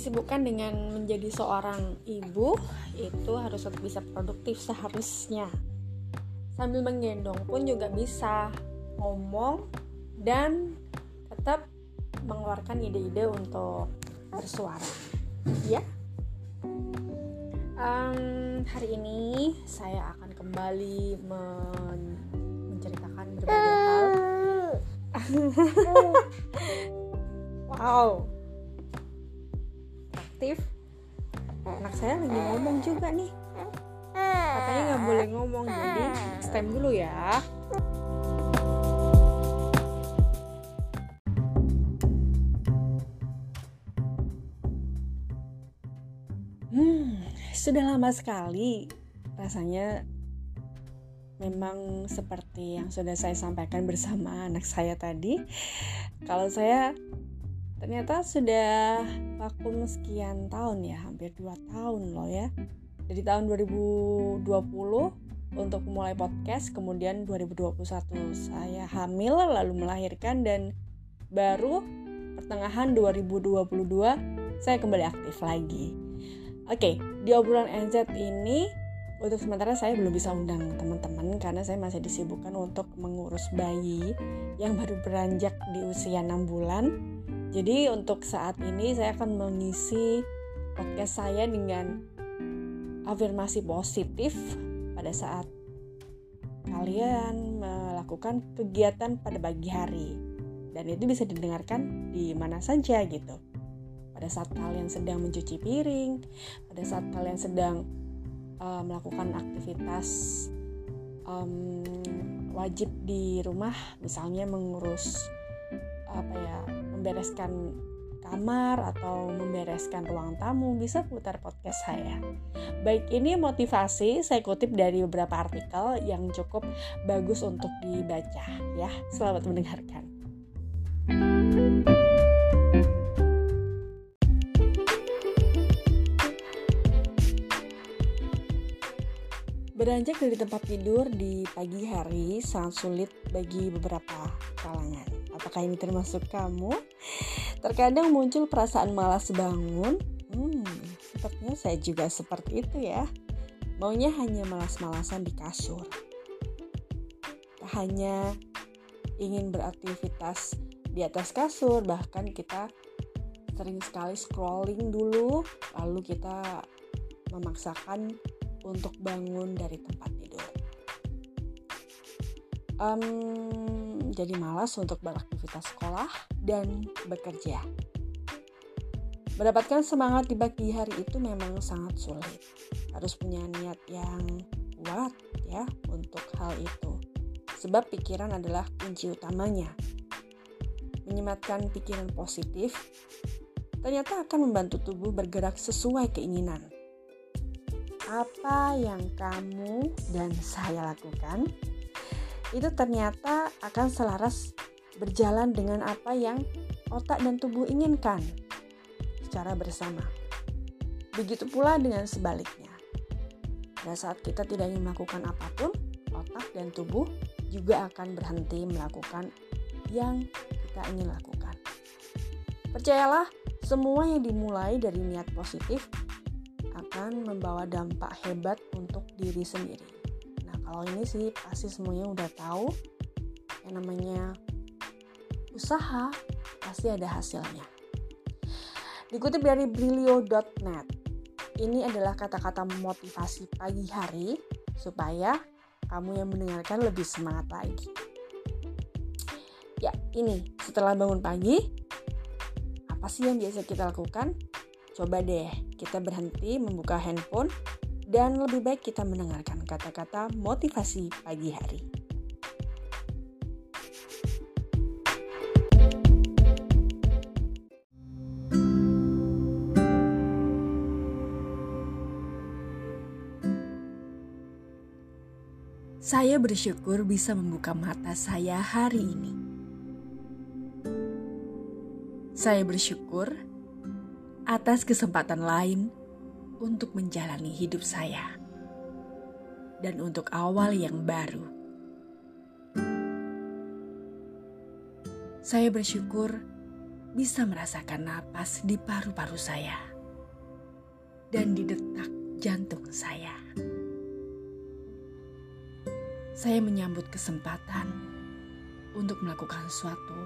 disibukkan dengan menjadi seorang ibu itu harus bisa produktif seharusnya. Sambil menggendong pun juga bisa ngomong dan tetap mengeluarkan ide-ide untuk bersuara. Ya. Um, hari ini saya akan kembali men menceritakan berbagai hal. Wow aktif anak saya lagi ngomong juga nih. Katanya nggak boleh ngomong jadi stem dulu ya. Hmm sudah lama sekali rasanya memang seperti yang sudah saya sampaikan bersama anak saya tadi. Kalau saya ternyata sudah vakum sekian tahun ya hampir 2 tahun loh ya. Dari tahun 2020 untuk mulai podcast kemudian 2021 saya hamil lalu melahirkan dan baru pertengahan 2022 saya kembali aktif lagi. Oke di obrolan NZ ini untuk sementara saya belum bisa undang teman-teman karena saya masih disibukkan untuk mengurus bayi yang baru beranjak di usia 6 bulan jadi untuk saat ini saya akan mengisi podcast saya dengan afirmasi positif pada saat kalian melakukan kegiatan pada pagi hari. Dan itu bisa didengarkan di mana saja gitu. Pada saat kalian sedang mencuci piring, pada saat kalian sedang uh, melakukan aktivitas um, wajib di rumah, misalnya mengurus apa ya membereskan kamar atau membereskan ruang tamu bisa putar podcast saya. Baik ini motivasi saya kutip dari beberapa artikel yang cukup bagus untuk dibaca ya. Selamat mendengarkan. Beranjak dari tempat tidur di pagi hari sangat sulit bagi beberapa kalangan. Apakah ini termasuk kamu? Terkadang muncul perasaan malas bangun. Hmm, sepertinya saya juga seperti itu ya. Maunya hanya malas-malasan di kasur. Tak hanya ingin beraktivitas di atas kasur, bahkan kita sering sekali scrolling dulu, lalu kita memaksakan untuk bangun dari tempat tidur. Um, jadi malas untuk beraktivitas sekolah dan bekerja. Mendapatkan semangat di pagi hari itu memang sangat sulit. Harus punya niat yang kuat ya untuk hal itu. Sebab pikiran adalah kunci utamanya. Menyematkan pikiran positif ternyata akan membantu tubuh bergerak sesuai keinginan apa yang kamu dan saya lakukan itu ternyata akan selaras berjalan dengan apa yang otak dan tubuh inginkan secara bersama. Begitu pula dengan sebaliknya. Pada saat kita tidak ingin melakukan apa pun, otak dan tubuh juga akan berhenti melakukan yang kita ingin lakukan. Percayalah, semua yang dimulai dari niat positif akan membawa dampak hebat untuk diri sendiri. Nah, kalau ini sih pasti semuanya udah tahu yang namanya usaha pasti ada hasilnya. Dikutip dari brilio.net, ini adalah kata-kata motivasi pagi hari supaya kamu yang mendengarkan lebih semangat lagi. Ya, ini setelah bangun pagi, apa sih yang biasa kita lakukan? Coba deh kita berhenti membuka handphone dan lebih baik kita mendengarkan kata-kata motivasi pagi hari. Saya bersyukur bisa membuka mata saya hari ini. Saya bersyukur atas kesempatan lain untuk menjalani hidup saya dan untuk awal yang baru. Saya bersyukur bisa merasakan napas di paru-paru saya. dan di detak jantung saya. Saya menyambut kesempatan untuk melakukan sesuatu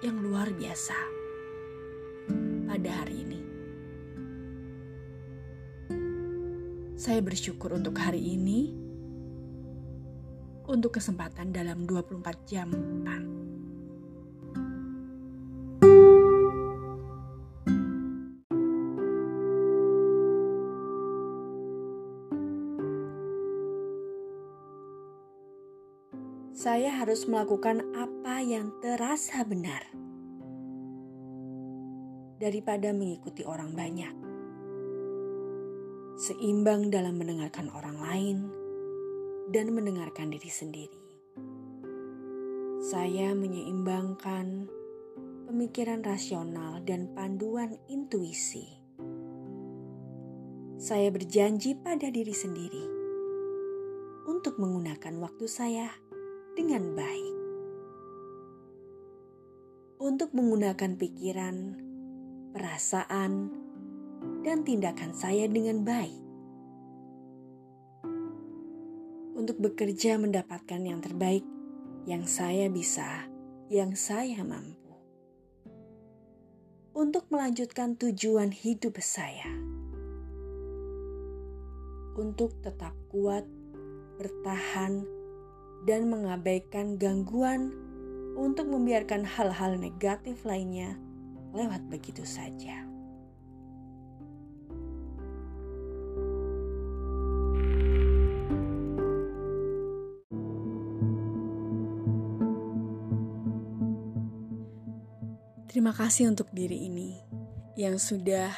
yang luar biasa pada hari ini. Saya bersyukur untuk hari ini, untuk kesempatan dalam 24 jam. Saya harus melakukan apa yang terasa benar daripada mengikuti orang banyak. Seimbang dalam mendengarkan orang lain dan mendengarkan diri sendiri. Saya menyeimbangkan pemikiran rasional dan panduan intuisi. Saya berjanji pada diri sendiri untuk menggunakan waktu saya dengan baik. Untuk menggunakan pikiran, perasaan, dan tindakan saya dengan baik. Untuk bekerja mendapatkan yang terbaik yang saya bisa, yang saya mampu. Untuk melanjutkan tujuan hidup saya. Untuk tetap kuat, bertahan, dan mengabaikan gangguan untuk membiarkan hal-hal negatif lainnya lewat begitu saja. Terima kasih untuk diri ini yang sudah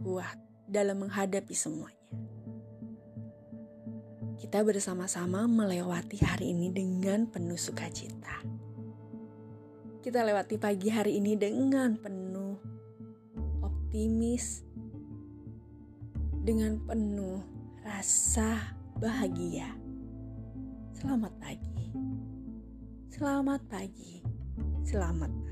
kuat dalam menghadapi semuanya kita bersama-sama melewati hari ini dengan penuh sukacita. Kita lewati pagi hari ini dengan penuh optimis, dengan penuh rasa bahagia. Selamat pagi, selamat pagi, selamat pagi.